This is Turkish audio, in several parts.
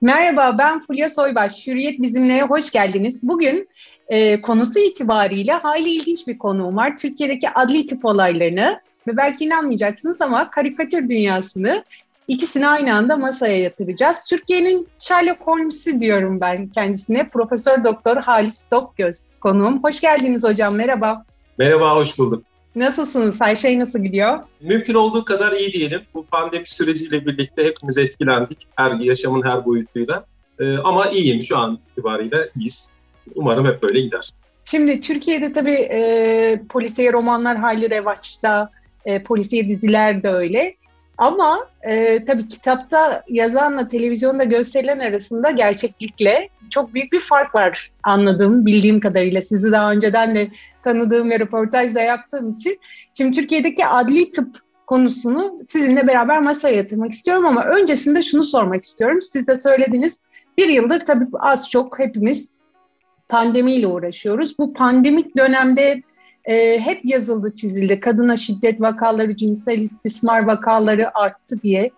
Merhaba, ben Fulya Soybaş. Hürriyet Bizimle'ye hoş geldiniz. Bugün e, konusu itibariyle hayli ilginç bir konuğum var. Türkiye'deki adli tıp olaylarını ve belki inanmayacaksınız ama karikatür dünyasını ikisini aynı anda masaya yatıracağız. Türkiye'nin Sherlock Holmes'u diyorum ben kendisine. Profesör Doktor Halis Stokgöz konuğum. Hoş geldiniz hocam, merhaba. Merhaba, hoş bulduk. Nasılsınız? Her şey nasıl gidiyor? Mümkün olduğu kadar iyi diyelim. Bu pandemi süreciyle birlikte hepimiz etkilendik. Her yaşamın her boyutuyla. Ee, ama iyiyim şu an itibariyle iyiyiz. Umarım hep böyle gider. Şimdi Türkiye'de tabii e, polisiye romanlar hali revaçta, e, polisiye diziler de öyle. Ama e, tabii kitapta yazanla televizyonda gösterilen arasında gerçeklikle çok büyük bir fark var anladığım, bildiğim kadarıyla. Sizi daha önceden de tanıdığım ve röportaj da yaptığım için. Şimdi Türkiye'deki adli tıp konusunu sizinle beraber masaya yatırmak istiyorum ama öncesinde şunu sormak istiyorum. Siz de söylediniz, bir yıldır tabii az çok hepimiz pandemiyle uğraşıyoruz. Bu pandemik dönemde e, hep yazıldı çizildi. Kadına şiddet vakaları, cinsel istismar vakaları arttı diye.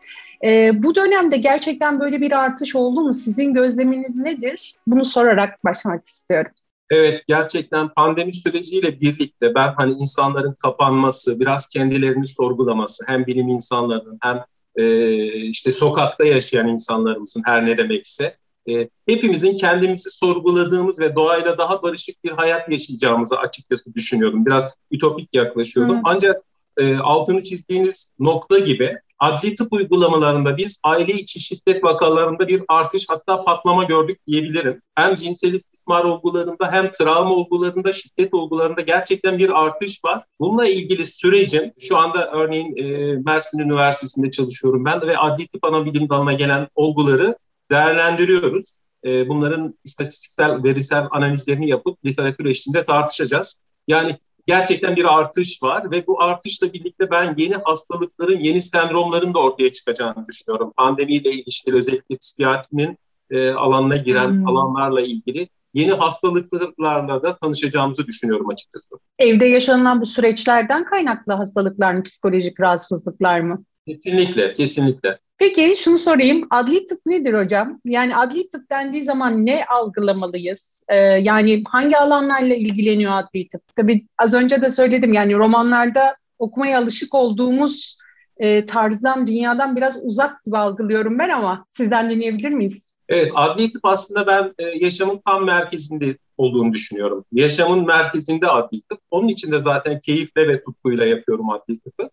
E, bu dönemde gerçekten böyle bir artış oldu mu? Sizin gözleminiz nedir? Bunu sorarak başlamak istiyorum. Evet gerçekten pandemi süreciyle birlikte ben hani insanların kapanması, biraz kendilerini sorgulaması hem bilim insanlarının hem e, işte sokakta yaşayan insanlarımızın her ne demekse e, hepimizin kendimizi sorguladığımız ve doğayla daha barışık bir hayat yaşayacağımızı açıkçası düşünüyordum. Biraz ütopik yaklaşıyordum. Hı. Ancak e, altını çizdiğiniz nokta gibi adli tıp uygulamalarında biz aile içi şiddet vakalarında bir artış hatta patlama gördük diyebilirim. Hem cinsel istismar olgularında hem travma olgularında, şiddet olgularında gerçekten bir artış var. Bununla ilgili sürecin şu anda örneğin e, Mersin Üniversitesi'nde çalışıyorum ben ve adli tıp ana bilim dalına gelen olguları değerlendiriyoruz. E, bunların istatistiksel, verisel analizlerini yapıp literatür eşliğinde tartışacağız. Yani gerçekten bir artış var ve bu artışla birlikte ben yeni hastalıkların, yeni sendromların da ortaya çıkacağını düşünüyorum. Pandemiyle ilişkili özellikle psikiyatrinin e, alanına giren hmm. alanlarla ilgili yeni hastalıklarla da tanışacağımızı düşünüyorum açıkçası. Evde yaşanılan bu süreçlerden kaynaklı hastalıklar mı, psikolojik rahatsızlıklar mı? Kesinlikle, kesinlikle. Peki şunu sorayım. Adli tıp nedir hocam? Yani adli tıp dendiği zaman ne algılamalıyız? Ee, yani hangi alanlarla ilgileniyor adli tıp? Tabii az önce de söyledim yani romanlarda okumaya alışık olduğumuz e, tarzdan, dünyadan biraz uzak gibi algılıyorum ben ama sizden dinleyebilir miyiz? Evet, adli tıp aslında ben e, yaşamın tam merkezinde olduğunu düşünüyorum. Yaşamın merkezinde adli tıp. Onun için de zaten keyifle ve tutkuyla yapıyorum adli tıpı.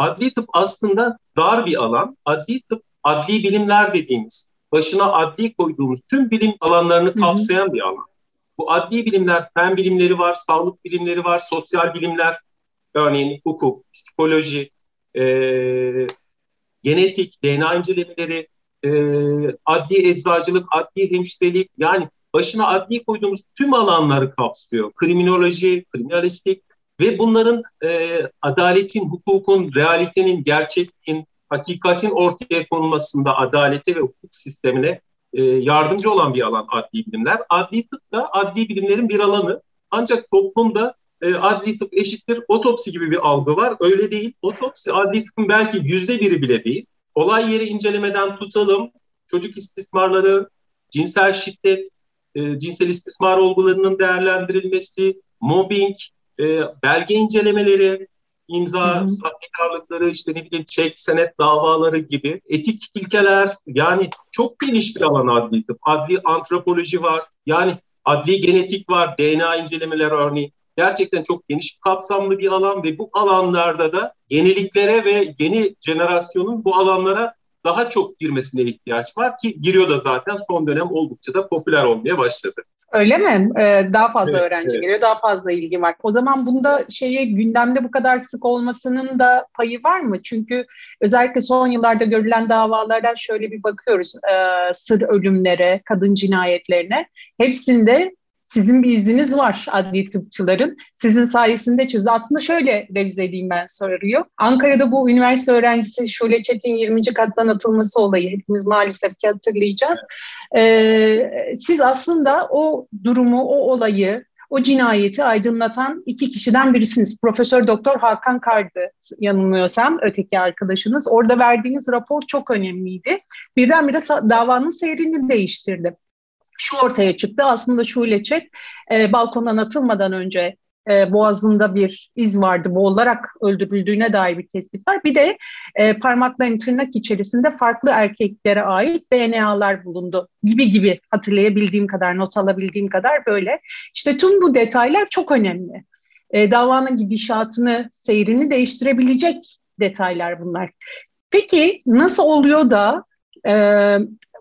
Adli tıp aslında dar bir alan. Adli tıp, adli bilimler dediğimiz, başına adli koyduğumuz tüm bilim alanlarını kapsayan bir alan. Bu adli bilimler, fen bilimleri var, sağlık bilimleri var, sosyal bilimler, örneğin hukuk, psikoloji, e, genetik, DNA incelemeleri, e, adli eczacılık, adli hemşirelik yani başına adli koyduğumuz tüm alanları kapsıyor. Kriminoloji, kriminalistik, ve bunların e, adaletin, hukukun, realitenin, gerçekliğin, hakikatin ortaya konulmasında adalete ve hukuk sistemine e, yardımcı olan bir alan adli bilimler. Adli tıp da adli bilimlerin bir alanı. Ancak toplumda e, adli tıp eşittir otopsi gibi bir algı var. Öyle değil. Otopsi adli tıpın belki yüzde biri bile değil. Olay yeri incelemeden tutalım, çocuk istismarları, cinsel şiddet, e, cinsel istismar olgularının değerlendirilmesi, mobbing, e, belge incelemeleri, imza sahtekarlıkları, işte ne bileyim çek, senet davaları gibi etik ilkeler yani çok geniş bir alan adli tıp. Adli antropoloji var, yani adli genetik var, DNA incelemeler örneğin. Gerçekten çok geniş kapsamlı bir alan ve bu alanlarda da yeniliklere ve yeni jenerasyonun bu alanlara daha çok girmesine ihtiyaç var ki giriyor da zaten son dönem oldukça da popüler olmaya başladı. Öyle mi? Ee, daha fazla evet, öğrenci evet. geliyor, daha fazla ilgi var. O zaman bunda şeye gündemde bu kadar sık olmasının da payı var mı? Çünkü özellikle son yıllarda görülen davalardan şöyle bir bakıyoruz. E, sır ölümlere, kadın cinayetlerine. Hepsinde sizin bir izniniz var adli tıpçıların. Sizin sayesinde çöz. Aslında şöyle revize edeyim ben soruyu. Ankara'da bu üniversite öğrencisi Şule Çetin 20. kattan atılması olayı hepimiz maalesef ki hatırlayacağız. Ee, siz aslında o durumu, o olayı, o cinayeti aydınlatan iki kişiden birisiniz. Profesör Doktor Hakan Kardı yanılmıyorsam öteki arkadaşınız. Orada verdiğiniz rapor çok önemliydi. Birdenbire davanın seyrini değiştirdi. Şu ortaya çıktı aslında Şule Çet e, balkondan atılmadan önce e, boğazında bir iz vardı. Boğularak öldürüldüğüne dair bir tespit var. Bir de e, parmakların tırnak içerisinde farklı erkeklere ait DNA'lar bulundu gibi gibi hatırlayabildiğim kadar, not alabildiğim kadar böyle. İşte tüm bu detaylar çok önemli. E, davanın gidişatını, seyrini değiştirebilecek detaylar bunlar. Peki nasıl oluyor da e,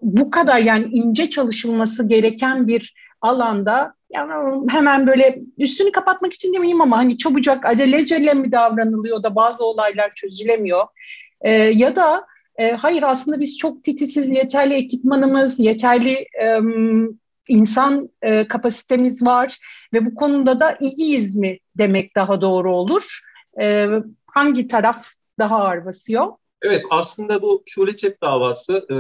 bu kadar yani ince çalışılması gereken bir alanda yani hemen böyle üstünü kapatmak için demeyeyim ama hani çabucak adelecele mi davranılıyor da bazı olaylar çözülemiyor. E, ya da e, hayır aslında biz çok titiziz, yeterli ekipmanımız, yeterli e, insan e, kapasitemiz var ve bu konuda da iyiyiz mi demek daha doğru olur. E, hangi taraf daha ağır basıyor? Evet aslında bu Şule Çet davası e,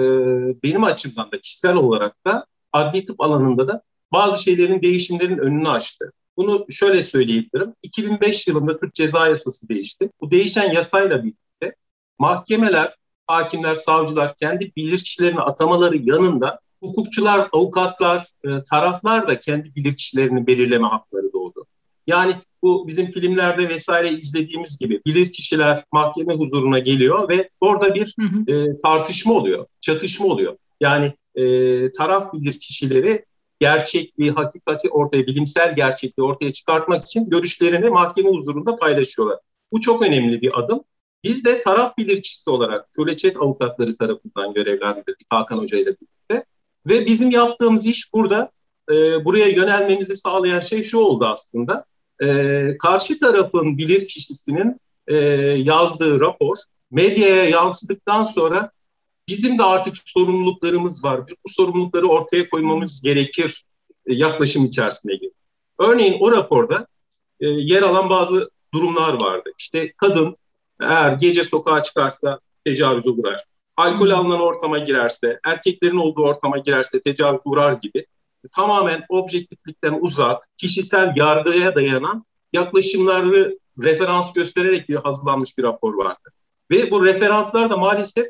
benim açımdan da kişisel olarak da adli tıp alanında da bazı şeylerin değişimlerin önünü açtı. Bunu şöyle söyleyebilirim. 2005 yılında Türk Ceza Yasası değişti. Bu değişen yasayla birlikte mahkemeler, hakimler, savcılar kendi bilirkişilerini atamaları yanında hukukçular, avukatlar, e, taraflar da kendi bilirkişilerini belirleme hakları doğdu. Yani bu bizim filmlerde vesaire izlediğimiz gibi bilirkişiler mahkeme huzuruna geliyor ve orada bir hı hı. E, tartışma oluyor, çatışma oluyor. Yani e, taraf bilirkişileri gerçekliği, hakikati ortaya, bilimsel gerçekliği ortaya çıkartmak için görüşlerini mahkeme huzurunda paylaşıyorlar. Bu çok önemli bir adım. Biz de taraf bilirkişisi olarak Şöleçet avukatları tarafından görevlendirildik Hakan Hoca ile birlikte. Ve bizim yaptığımız iş burada, e, buraya yönelmenizi sağlayan şey şu oldu aslında. E, karşı tarafın bilirkişisinin e, yazdığı rapor medyaya yansıdıktan sonra Bizim de artık sorumluluklarımız var. Bu sorumlulukları ortaya koymamız gerekir e, yaklaşım içerisine girdi. Örneğin o raporda e, yer alan bazı durumlar vardı. İşte kadın eğer gece sokağa çıkarsa tecavüze uğrar. Alkol alınan ortama girerse, erkeklerin olduğu ortama girerse tecavüz uğrar gibi tamamen objektiflikten uzak, kişisel yargıya dayanan yaklaşımları referans göstererek bir hazırlanmış bir rapor vardı. Ve bu referanslar da maalesef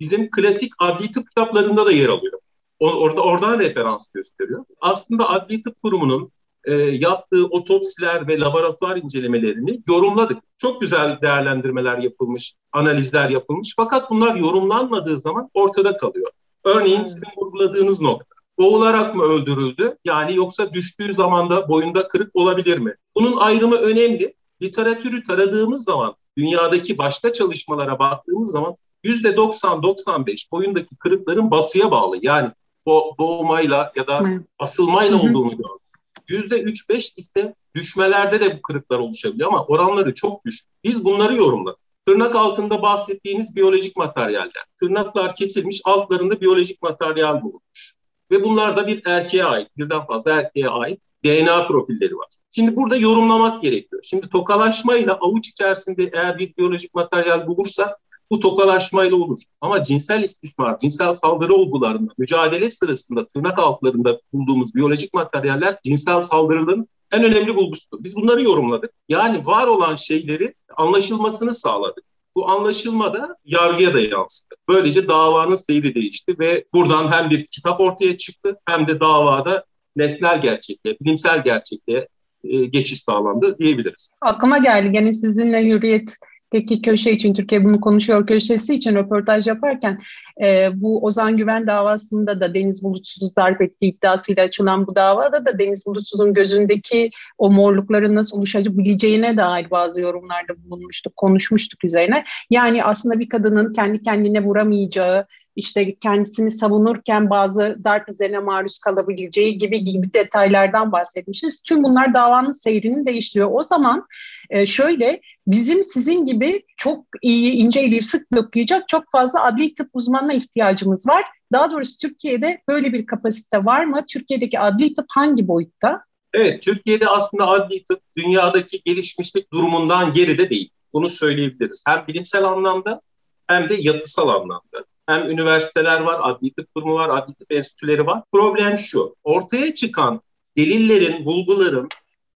bizim klasik adli tıp kitaplarında da yer alıyor. Orada oradan referans gösteriyor. Aslında adli tıp kurumunun e, yaptığı otopsiler ve laboratuvar incelemelerini yorumladık. Çok güzel değerlendirmeler yapılmış, analizler yapılmış. Fakat bunlar yorumlanmadığı zaman ortada kalıyor. Örneğin sizin vurguladığınız nokta. Boğularak mı öldürüldü? Yani yoksa düştüğü zaman da boyunda kırık olabilir mi? Bunun ayrımı önemli. Literatürü taradığımız zaman, dünyadaki başka çalışmalara baktığımız zaman %90-95 boyundaki kırıkların basıya bağlı. Yani o doğmayla ya da asılmayla olduğunu gördük. %3-5 ise düşmelerde de bu kırıklar oluşabiliyor ama oranları çok düşük. Biz bunları yorumladık. Tırnak altında bahsettiğiniz biyolojik materyaller. Tırnaklar kesilmiş, altlarında biyolojik materyal bulunmuş. Ve bunlar da bir erkeğe ait, birden fazla erkeğe ait DNA profilleri var. Şimdi burada yorumlamak gerekiyor. Şimdi tokalaşmayla avuç içerisinde eğer bir biyolojik materyal bulursa bu tokalaşmayla olur. Ama cinsel istismar, cinsel saldırı olgularında, mücadele sırasında tırnak altlarında bulduğumuz biyolojik materyaller cinsel saldırının en önemli bulgusudur. Biz bunları yorumladık. Yani var olan şeyleri anlaşılmasını sağladık. Bu anlaşılma da yargıya da yansıdı. Böylece davanın seyri değişti ve buradan hem bir kitap ortaya çıktı hem de davada nesnel gerçekliğe, bilimsel gerçekliğe e, geçiş sağlandı diyebiliriz. Aklıma geldi gene sizinle Hürriyet Teki köşe için Türkiye bunu konuşuyor köşesi için röportaj yaparken e, bu Ozan Güven davasında da Deniz Bulutsuz'u darp ettiği iddiasıyla açılan bu davada da Deniz Bulutsuz'un gözündeki o morlukların nasıl oluşabileceğine dair bazı yorumlarda bulunmuştuk, konuşmuştuk üzerine. Yani aslında bir kadının kendi kendine vuramayacağı, işte kendisini savunurken bazı darp izlerine maruz kalabileceği gibi gibi detaylardan bahsetmişiz. Tüm bunlar davanın seyrini değiştiriyor. O zaman e, şöyle bizim sizin gibi çok iyi ince eleyip sık dokuyacak çok fazla adli tıp uzmanına ihtiyacımız var. Daha doğrusu Türkiye'de böyle bir kapasite var mı? Türkiye'deki adli tıp hangi boyutta? Evet, Türkiye'de aslında adli tıp dünyadaki gelişmişlik durumundan geride değil. Bunu söyleyebiliriz. Hem bilimsel anlamda hem de yapısal anlamda. Hem üniversiteler var, adli tıp kurumu var, adli tıp enstitüleri var. Problem şu, ortaya çıkan delillerin, bulguların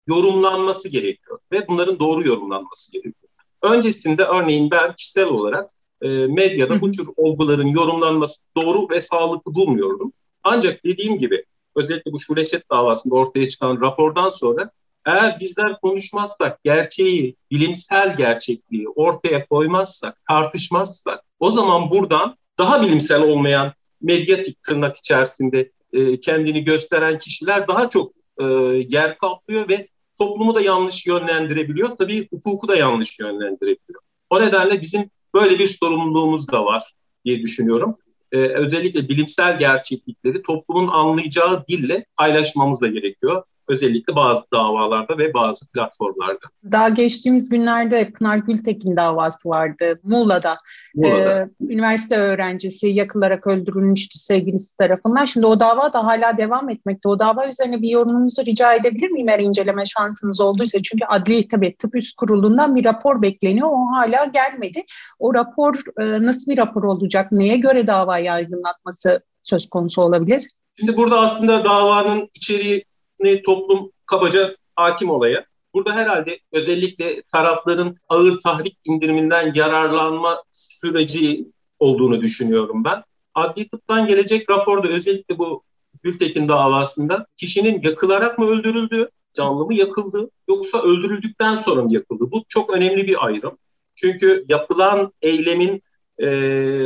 yorumlanması gerekiyor ve bunların doğru yorumlanması gerekiyor. Öncesinde örneğin ben kişisel olarak e, medyada hı bu tür olguların yorumlanması doğru ve sağlıklı bulmuyordum. Ancak dediğim gibi özellikle bu Şuleçet davasında ortaya çıkan rapordan sonra eğer bizler konuşmazsak, gerçeği, bilimsel gerçekliği ortaya koymazsak, tartışmazsak o zaman buradan daha bilimsel olmayan medyatik tırnak içerisinde e, kendini gösteren kişiler daha çok e, yer kaplıyor ve toplumu da yanlış yönlendirebiliyor. Tabii hukuku da yanlış yönlendirebiliyor. O nedenle bizim böyle bir sorumluluğumuz da var diye düşünüyorum. Ee, özellikle bilimsel gerçeklikleri toplumun anlayacağı dille paylaşmamız da gerekiyor özellikle bazı davalarda ve bazı platformlarda. Daha geçtiğimiz günlerde Pınar Gültekin davası vardı Muğla'da. Muğla'da. Ee, üniversite öğrencisi yakılarak öldürülmüştü sevgilisi tarafından. Şimdi o dava da hala devam etmekte. O dava üzerine bir yorumunuzu rica edebilir miyim eğer inceleme şansınız olduysa? Çünkü adli tabii tıp üst kurulundan bir rapor bekleniyor. O hala gelmedi. O rapor e, nasıl bir rapor olacak? Neye göre davayı aydınlatması söz konusu olabilir? Şimdi burada aslında davanın içeriği ne toplum kabaca hakim olaya. Burada herhalde özellikle tarafların ağır tahrik indiriminden yararlanma süreci olduğunu düşünüyorum ben. Adli tıptan gelecek raporda özellikle bu Gültekin davasında kişinin yakılarak mı öldürüldü, canlı mı yakıldı yoksa öldürüldükten sonra mı yakıldı? Bu çok önemli bir ayrım. Çünkü yapılan eylemin e,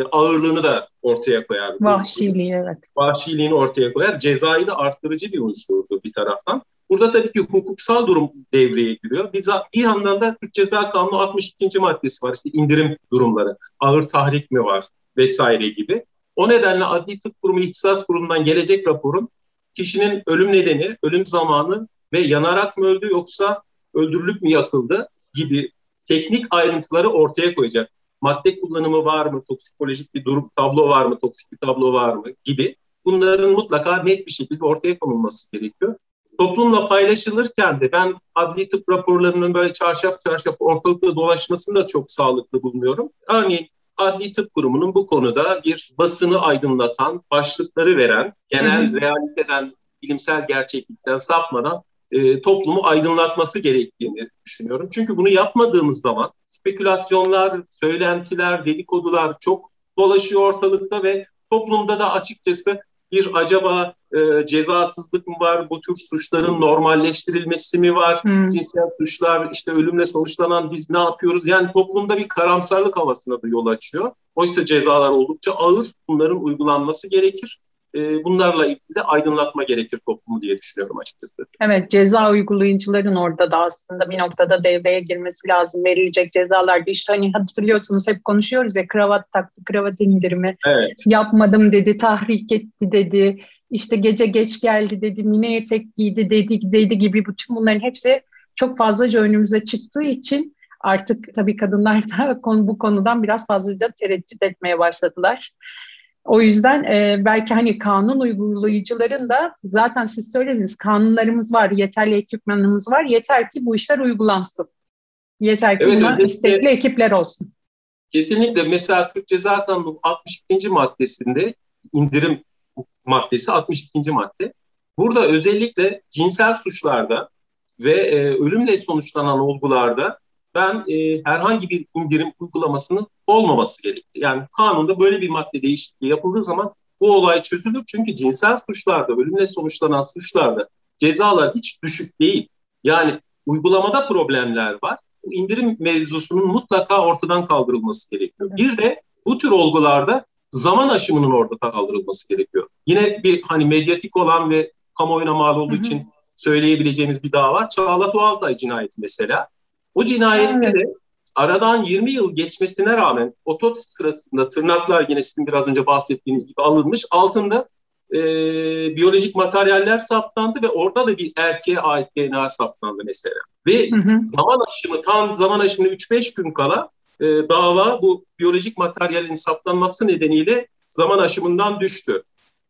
ağırlığını da ortaya koyar. Vahşiliği evet. Vahşiliğini ortaya koyar. Cezayı da arttırıcı bir unsurdu bir taraftan. Burada tabii ki hukuksal durum devreye giriyor. Bir, bir yandan da Türk Ceza Kanunu 62. maddesi var. İşte indirim durumları, ağır tahrik mi var vesaire gibi. O nedenle Adli Tıp Kurumu İhtisas Kurulu'ndan gelecek raporun kişinin ölüm nedeni, ölüm zamanı ve yanarak mı öldü yoksa öldürülüp mü yakıldı gibi teknik ayrıntıları ortaya koyacak madde kullanımı var mı, toksikolojik bir durum tablo var mı, toksik bir tablo var mı gibi bunların mutlaka net bir şekilde ortaya konulması gerekiyor. Toplumla paylaşılırken de ben adli tıp raporlarının böyle çarşaf çarşaf ortalıkta dolaşmasını da çok sağlıklı bulmuyorum. Örneğin Adli Tıp Kurumu'nun bu konuda bir basını aydınlatan, başlıkları veren, genel hı hı. realiteden, bilimsel gerçeklikten sapmadan e, toplumu aydınlatması gerektiğini düşünüyorum. Çünkü bunu yapmadığımız zaman spekülasyonlar, söylentiler, dedikodular çok dolaşıyor ortalıkta ve toplumda da açıkçası bir acaba e, cezasızlık mı var, bu tür suçların normalleştirilmesi mi var, hmm. cinsel suçlar, işte ölümle sonuçlanan biz ne yapıyoruz? Yani toplumda bir karamsarlık havasına da yol açıyor. Oysa cezalar oldukça ağır, bunların uygulanması gerekir. E, bunlarla ilgili de aydınlatma gerekir toplumu diye düşünüyorum açıkçası. Evet ceza uygulayıcıların orada da aslında bir noktada devreye girmesi lazım. Verilecek cezalarda işte hani hatırlıyorsunuz hep konuşuyoruz ya kravat taktı, kravat indirimi evet. yapmadım dedi, tahrik etti dedi. İşte gece geç geldi dedi, mini etek giydi dedi, dedi gibi bütün bunların hepsi çok fazlaca önümüze çıktığı için artık tabii kadınlar da bu konudan biraz fazlaca tereddüt etmeye başladılar. O yüzden e, belki hani kanun uygulayıcıların da zaten siz söylediniz kanunlarımız var, yeterli ekipmanımız var. Yeter ki bu işler uygulansın. Yeter ki evet, buna istekli ekipler olsun. Kesinlikle. Mesela Türk Ceza Kanunu 62. maddesinde indirim maddesi 62. madde. Burada özellikle cinsel suçlarda ve e, ölümle sonuçlanan olgularda ben e, herhangi bir indirim uygulamasının olmaması gerekli. Yani kanunda böyle bir madde değişikliği yapıldığı zaman bu olay çözülür. Çünkü cinsel suçlarda, ölümle sonuçlanan suçlarda cezalar hiç düşük değil. Yani uygulamada problemler var. Bu indirim mevzusunun mutlaka ortadan kaldırılması gerekiyor. Bir de bu tür olgularda zaman aşımının orada kaldırılması gerekiyor. Yine bir hani medyatik olan ve kamuoyuna mal olduğu için söyleyebileceğimiz bir dava Çağla Doğaltay cinayeti mesela. O cinayette evet. de aradan 20 yıl geçmesine rağmen otopsi sırasında tırnaklar yine sizin biraz önce bahsettiğiniz gibi alınmış. Altında e, biyolojik materyaller saptandı ve orada da bir erkeğe ait DNA saptandı mesela. Ve hı hı. zaman aşımı tam zaman aşımı 3-5 gün kala e, dava bu biyolojik materyalin saptanması nedeniyle zaman aşımından düştü.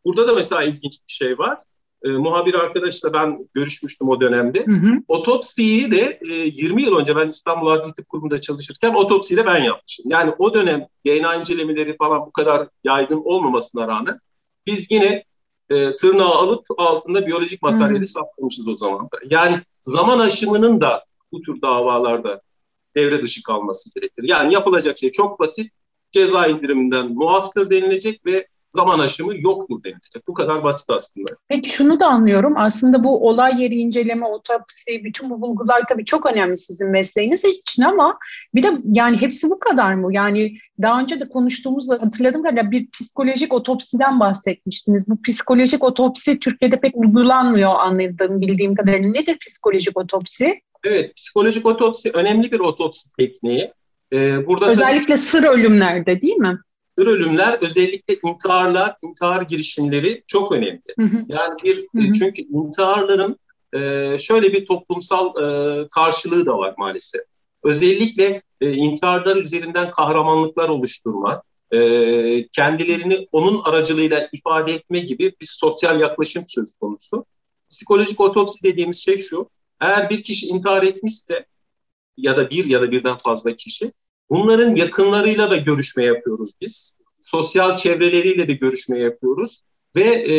Burada da mesela ilginç bir şey var e, muhabir arkadaşla ben görüşmüştüm o dönemde. Hı hı. Otopsiyi de e, 20 yıl önce ben İstanbul Adli Tıp Kurumu'nda çalışırken otopsiyi de ben yapmışım. Yani o dönem DNA incelemeleri falan bu kadar yaygın olmamasına rağmen biz yine e, tırnağı alıp altında biyolojik materyali hmm. saklamışız o zaman da. Yani zaman aşımının da bu tür davalarda devre dışı kalması gerekir. Yani yapılacak şey çok basit. Ceza indiriminden muaftır denilecek ve zaman aşımı yoktur denilecek. Bu kadar basit aslında. Peki şunu da anlıyorum. Aslında bu olay yeri inceleme, otopsi, bütün bu bulgular tabii çok önemli sizin mesleğiniz için ama bir de yani hepsi bu kadar mı? Yani daha önce de konuştuğumuzda hatırladığım kadarıyla bir psikolojik otopsiden bahsetmiştiniz. Bu psikolojik otopsi Türkiye'de pek uygulanmıyor anladığım, bildiğim kadarıyla. Nedir psikolojik otopsi? Evet, psikolojik otopsi önemli bir otopsi tekniği. Ee, burada Özellikle tabii, sır ölümlerde değil mi? Sır ölümler özellikle intiharlar, intihar girişimleri çok önemli. Hı hı. Yani bir hı hı. çünkü intiharların e, şöyle bir toplumsal e, karşılığı da var maalesef. Özellikle e, intiharlar üzerinden kahramanlıklar oluşturma, e, kendilerini onun aracılığıyla ifade etme gibi bir sosyal yaklaşım söz konusu. Psikolojik otopsi dediğimiz şey şu, eğer bir kişi intihar etmişse ya da bir ya da birden fazla kişi bunların yakınlarıyla da görüşme yapıyoruz biz. Sosyal çevreleriyle de görüşme yapıyoruz ve e,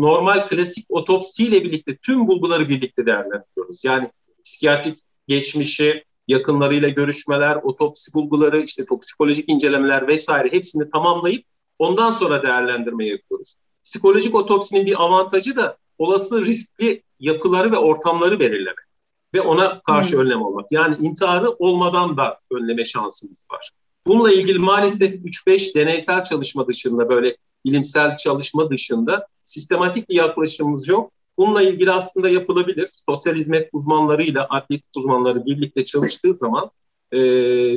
normal klasik otopsiyle birlikte tüm bulguları birlikte değerlendiriyoruz. Yani psikiyatrik geçmişi, yakınlarıyla görüşmeler, otopsi bulguları, işte toksikolojik incelemeler vesaire hepsini tamamlayıp ondan sonra değerlendirme yapıyoruz. Psikolojik otopsinin bir avantajı da olası riskli yapıları ve ortamları belirlemek ve ona karşı hmm. önlem almak. Yani intiharı olmadan da önleme şansımız var. Bununla ilgili maalesef 3-5 deneysel çalışma dışında böyle bilimsel çalışma dışında sistematik bir yaklaşımımız yok. Bununla ilgili aslında yapılabilir. Sosyal hizmet uzmanlarıyla adli uzmanları birlikte çalıştığı zaman e,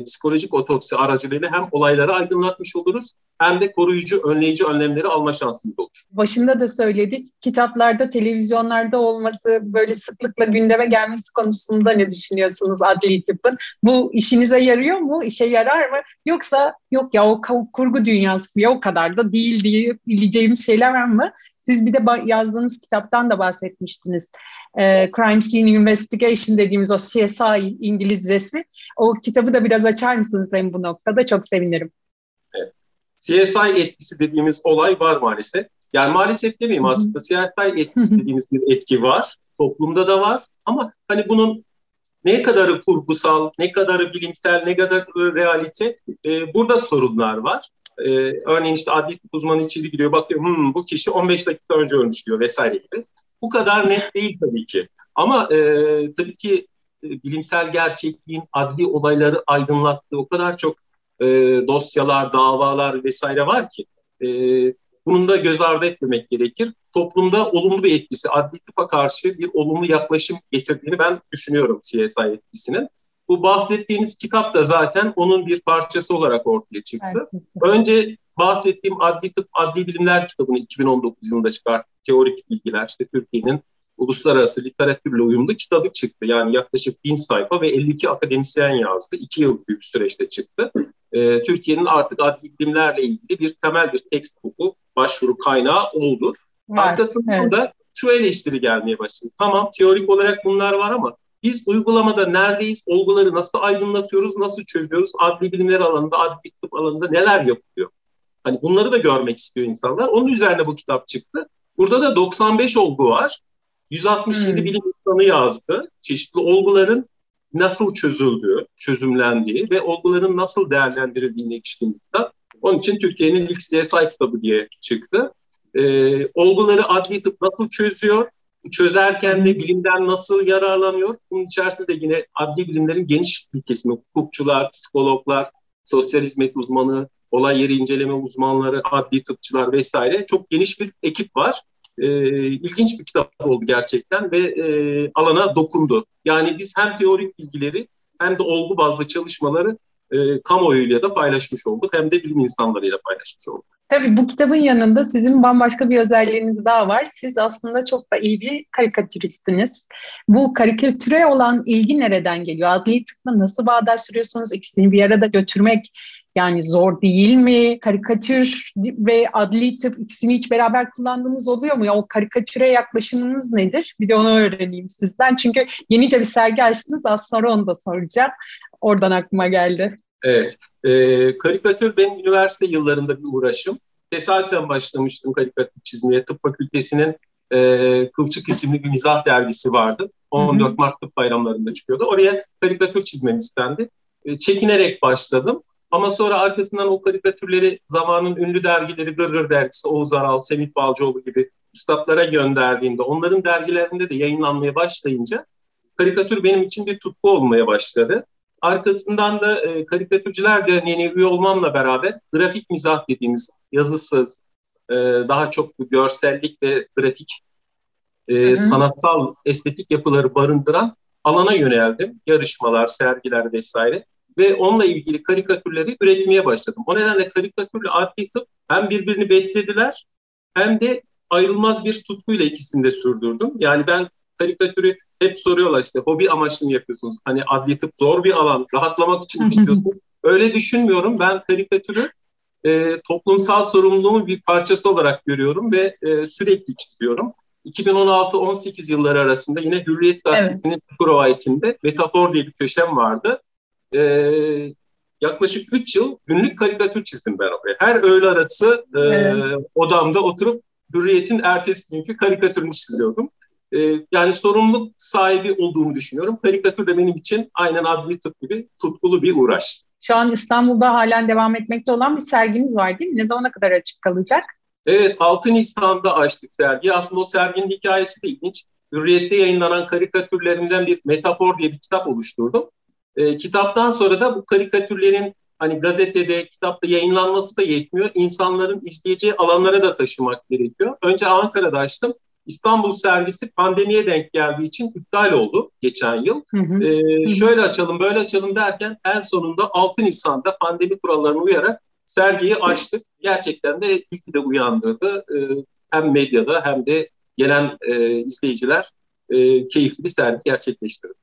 psikolojik otopsi aracılığıyla hem olayları aydınlatmış oluruz hem de koruyucu, önleyici önlemleri alma şansımız olur. Başında da söyledik, kitaplarda, televizyonlarda olması, böyle sıklıkla gündeme gelmesi konusunda ne düşünüyorsunuz adli tıbbın? Bu işinize yarıyor mu, işe yarar mı? Yoksa yok ya o kurgu dünyası ya o kadar da değil diye bileceğimiz şeyler var mı? Siz bir de yazdığınız kitaptan da bahsetmiştiniz. E, Crime Scene Investigation dediğimiz o CSI İngilizcesi. O kitabı da biraz açar mısınız hem bu noktada? Çok sevinirim. Evet. CSI etkisi dediğimiz olay var maalesef. Yani maalesef demeyeyim aslında CSI etkisi dediğimiz bir etki var. Toplumda da var ama hani bunun ne kadarı kurgusal, ne kadarı bilimsel, ne kadar realite e, burada sorunlar var. E, örneğin işte adli uzmanı içeri giriyor bakıyor hmm, bu kişi 15 dakika önce ölmüş diyor vesaire gibi. Bu kadar net değil tabii ki. Ama e, tabii ki e, bilimsel gerçekliğin adli olayları aydınlattığı o kadar çok e, dosyalar, davalar vesaire var ki e, bunun da göz ardı etmemek gerekir. Toplumda olumlu bir etkisi, adli tıpa karşı bir olumlu yaklaşım getirdiğini ben düşünüyorum CSI etkisinin. Bu bahsettiğimiz kitap da zaten onun bir parçası olarak ortaya çıktı. Evet. Önce bahsettiğim Adli Tıp, Adli Bilimler kitabını 2019 yılında çıkarttı. Teorik bilgiler, işte Türkiye'nin uluslararası literatürle uyumlu kitabı çıktı. Yani yaklaşık bin sayfa ve 52 akademisyen yazdı. İki yıl büyük süreçte çıktı. Ee, Türkiye'nin artık adli bilimlerle ilgili bir temel bir tekst hukuku başvuru kaynağı oldu. Var, Arkasından evet. da şu eleştiri gelmeye başladı. Tamam teorik olarak bunlar var ama biz uygulamada neredeyiz, olguları nasıl aydınlatıyoruz, nasıl çözüyoruz, adli bilimler alanında, adli tıp alanında neler yapılıyor? Hani bunları da görmek istiyor insanlar. Onun üzerine bu kitap çıktı. Burada da 95 olgu var. 167 hmm. bilim insanı yazdı. Çeşitli olguların nasıl çözüldüğü, çözümlendiği ve olguların nasıl değerlendirildiğine ilişkin kitap. Onun için Türkiye'nin ilk CSI kitabı diye çıktı. Ee, olguları adli tıp nasıl çözüyor, çözerken de bilimden nasıl yararlanıyor? Bunun içerisinde de yine adli bilimlerin geniş bir kesimi, hukukçular, psikologlar, sosyal hizmet uzmanı, olay yeri inceleme uzmanları, adli tıpçılar vesaire çok geniş bir ekip var. Ee, ilginç bir kitap oldu gerçekten ve e, alana dokundu. Yani biz hem teorik bilgileri hem de olgu bazlı çalışmaları e, kamuoyuyla da paylaşmış olduk hem de bilim insanlarıyla paylaşmış olduk. Tabii bu kitabın yanında sizin bambaşka bir özelliğiniz daha var. Siz aslında çok da iyi bir karikatüristsiniz. Bu karikatüre olan ilgi nereden geliyor? Adli tıpla nasıl bağdaştırıyorsunuz? İkisini bir arada götürmek yani zor değil mi? Karikatür ve adli tıp ikisini hiç beraber kullandığınız oluyor mu? Ya o karikatüre yaklaşımınız nedir? Bir de onu öğreneyim sizden. Çünkü yenice bir sergi açtınız. Az sonra onu da soracağım. Oradan aklıma geldi. Evet. E, karikatür benim üniversite yıllarında bir uğraşım. tesadüfen başlamıştım karikatür çizmeye. Tıp fakültesinin e, Kılçık isimli bir mizah dergisi vardı. 14 hı hı. Mart tıp bayramlarında çıkıyordu. Oraya karikatür çizmem istendi. E, çekinerek başladım. Ama sonra arkasından o karikatürleri zamanın ünlü dergileri Gırgır dergisi, Oğuz Aral, Semih Balcıoğlu gibi üstadlara gönderdiğinde, onların dergilerinde de yayınlanmaya başlayınca karikatür benim için bir tutku olmaya başladı. Arkasından da e, Karikatürcüler Derneği'ne üye olmamla beraber grafik mizah dediğimiz yazısız, e, daha çok görsellik ve grafik e, sanatsal, estetik yapıları barındıran alana yöneldim. Yarışmalar, sergiler vesaire. Ve onunla ilgili karikatürleri üretmeye başladım. O nedenle karikatürle adli tıp hem birbirini beslediler hem de ayrılmaz bir tutkuyla ikisini de sürdürdüm. Yani ben karikatürü hep soruyorlar işte hobi amaçlı mı yapıyorsunuz? Hani adli tıp zor bir alan, rahatlamak için mi istiyorsunuz? Öyle düşünmüyorum. Ben karikatürü e, toplumsal sorumluluğumun bir parçası olarak görüyorum ve e, sürekli çiziyorum. 2016-18 yılları arasında yine Hürriyet Gazetesi'nin evet. Çukurova içinde Metafor diye bir köşem vardı. Ee, yaklaşık 3 yıl günlük karikatür çizdim ben oraya. Her öğle arası e, evet. odamda oturup Hürriyet'in ertesi günkü karikatürünü çiziyordum. Ee, yani sorumluluk sahibi olduğumu düşünüyorum. Karikatür de benim için aynen adli tıp gibi tutkulu bir uğraş. Şu an İstanbul'da halen devam etmekte olan bir serginiz var değil mi? Ne zamana kadar açık kalacak? Evet 6 Nisan'da açtık sergi. Aslında o serginin hikayesi de ilginç. Hürriyet'te yayınlanan karikatürlerimden bir metafor diye bir kitap oluşturdum. E, kitaptan sonra da bu karikatürlerin hani gazetede, kitapta yayınlanması da yetmiyor. İnsanların izleyeceği alanlara da taşımak gerekiyor. Önce Ankara'da açtım. İstanbul servisi pandemiye denk geldiği için iptal oldu geçen yıl. Hı hı. Ee, şöyle açalım, böyle açalım derken en sonunda 6 Nisan'da pandemi kurallarına uyarak sergiyi açtık. Gerçekten de ilk de uyandırdı. Ee, hem medyada hem de gelen e, izleyiciler e, keyifli bir sergi gerçekleştirdi.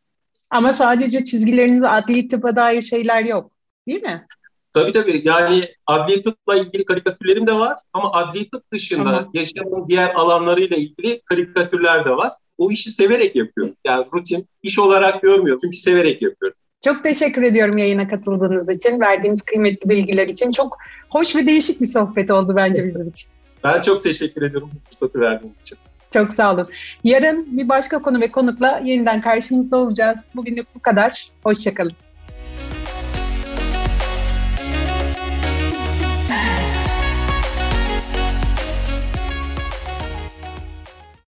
Ama sadece çizgilerinizde adli tıpa dair şeyler yok değil mi? Tabii tabii. Yani adli tıpla ilgili karikatürlerim de var ama adli tıp dışında tamam. yaşamın diğer alanlarıyla ilgili karikatürler de var. O işi severek yapıyorum. Yani rutin iş olarak görmüyorum çünkü severek yapıyorum. Çok teşekkür ediyorum yayına katıldığınız için, verdiğiniz kıymetli bilgiler için. Çok hoş ve değişik bir sohbet oldu bence bizim için. Ben çok teşekkür ediyorum bu fırsatı verdiğiniz için. Çok sağ olun. Yarın bir başka konu ve konukla yeniden karşınızda olacağız. Bugünlük bu kadar. Hoşçakalın.